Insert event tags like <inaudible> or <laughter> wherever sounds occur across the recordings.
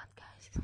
that guys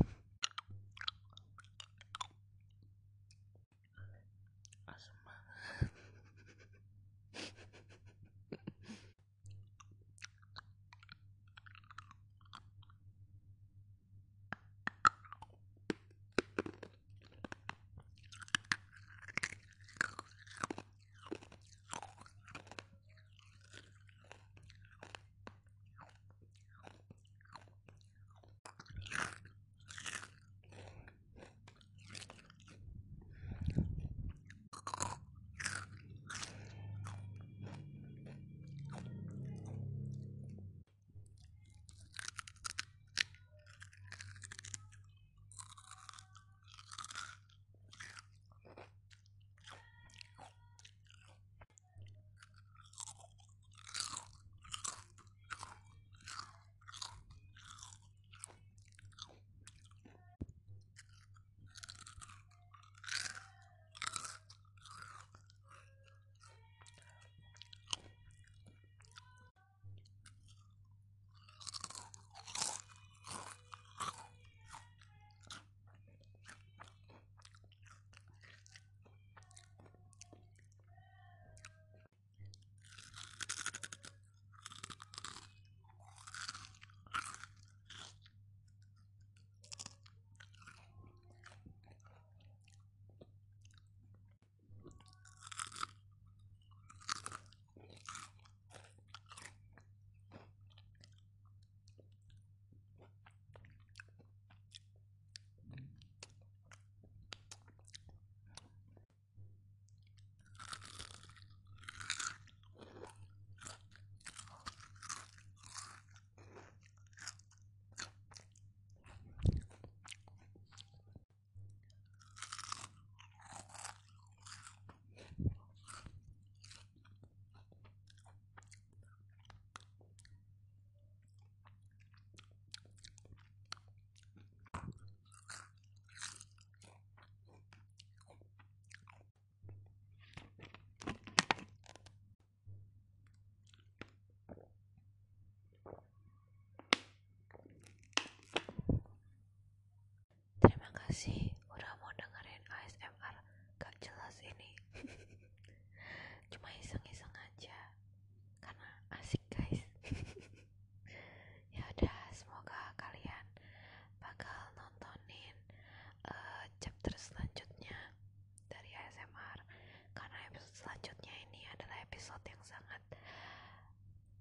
terus selanjutnya dari ASMR karena episode selanjutnya ini adalah episode yang sangat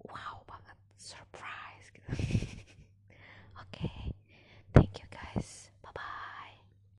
wow banget surprise gitu. <laughs>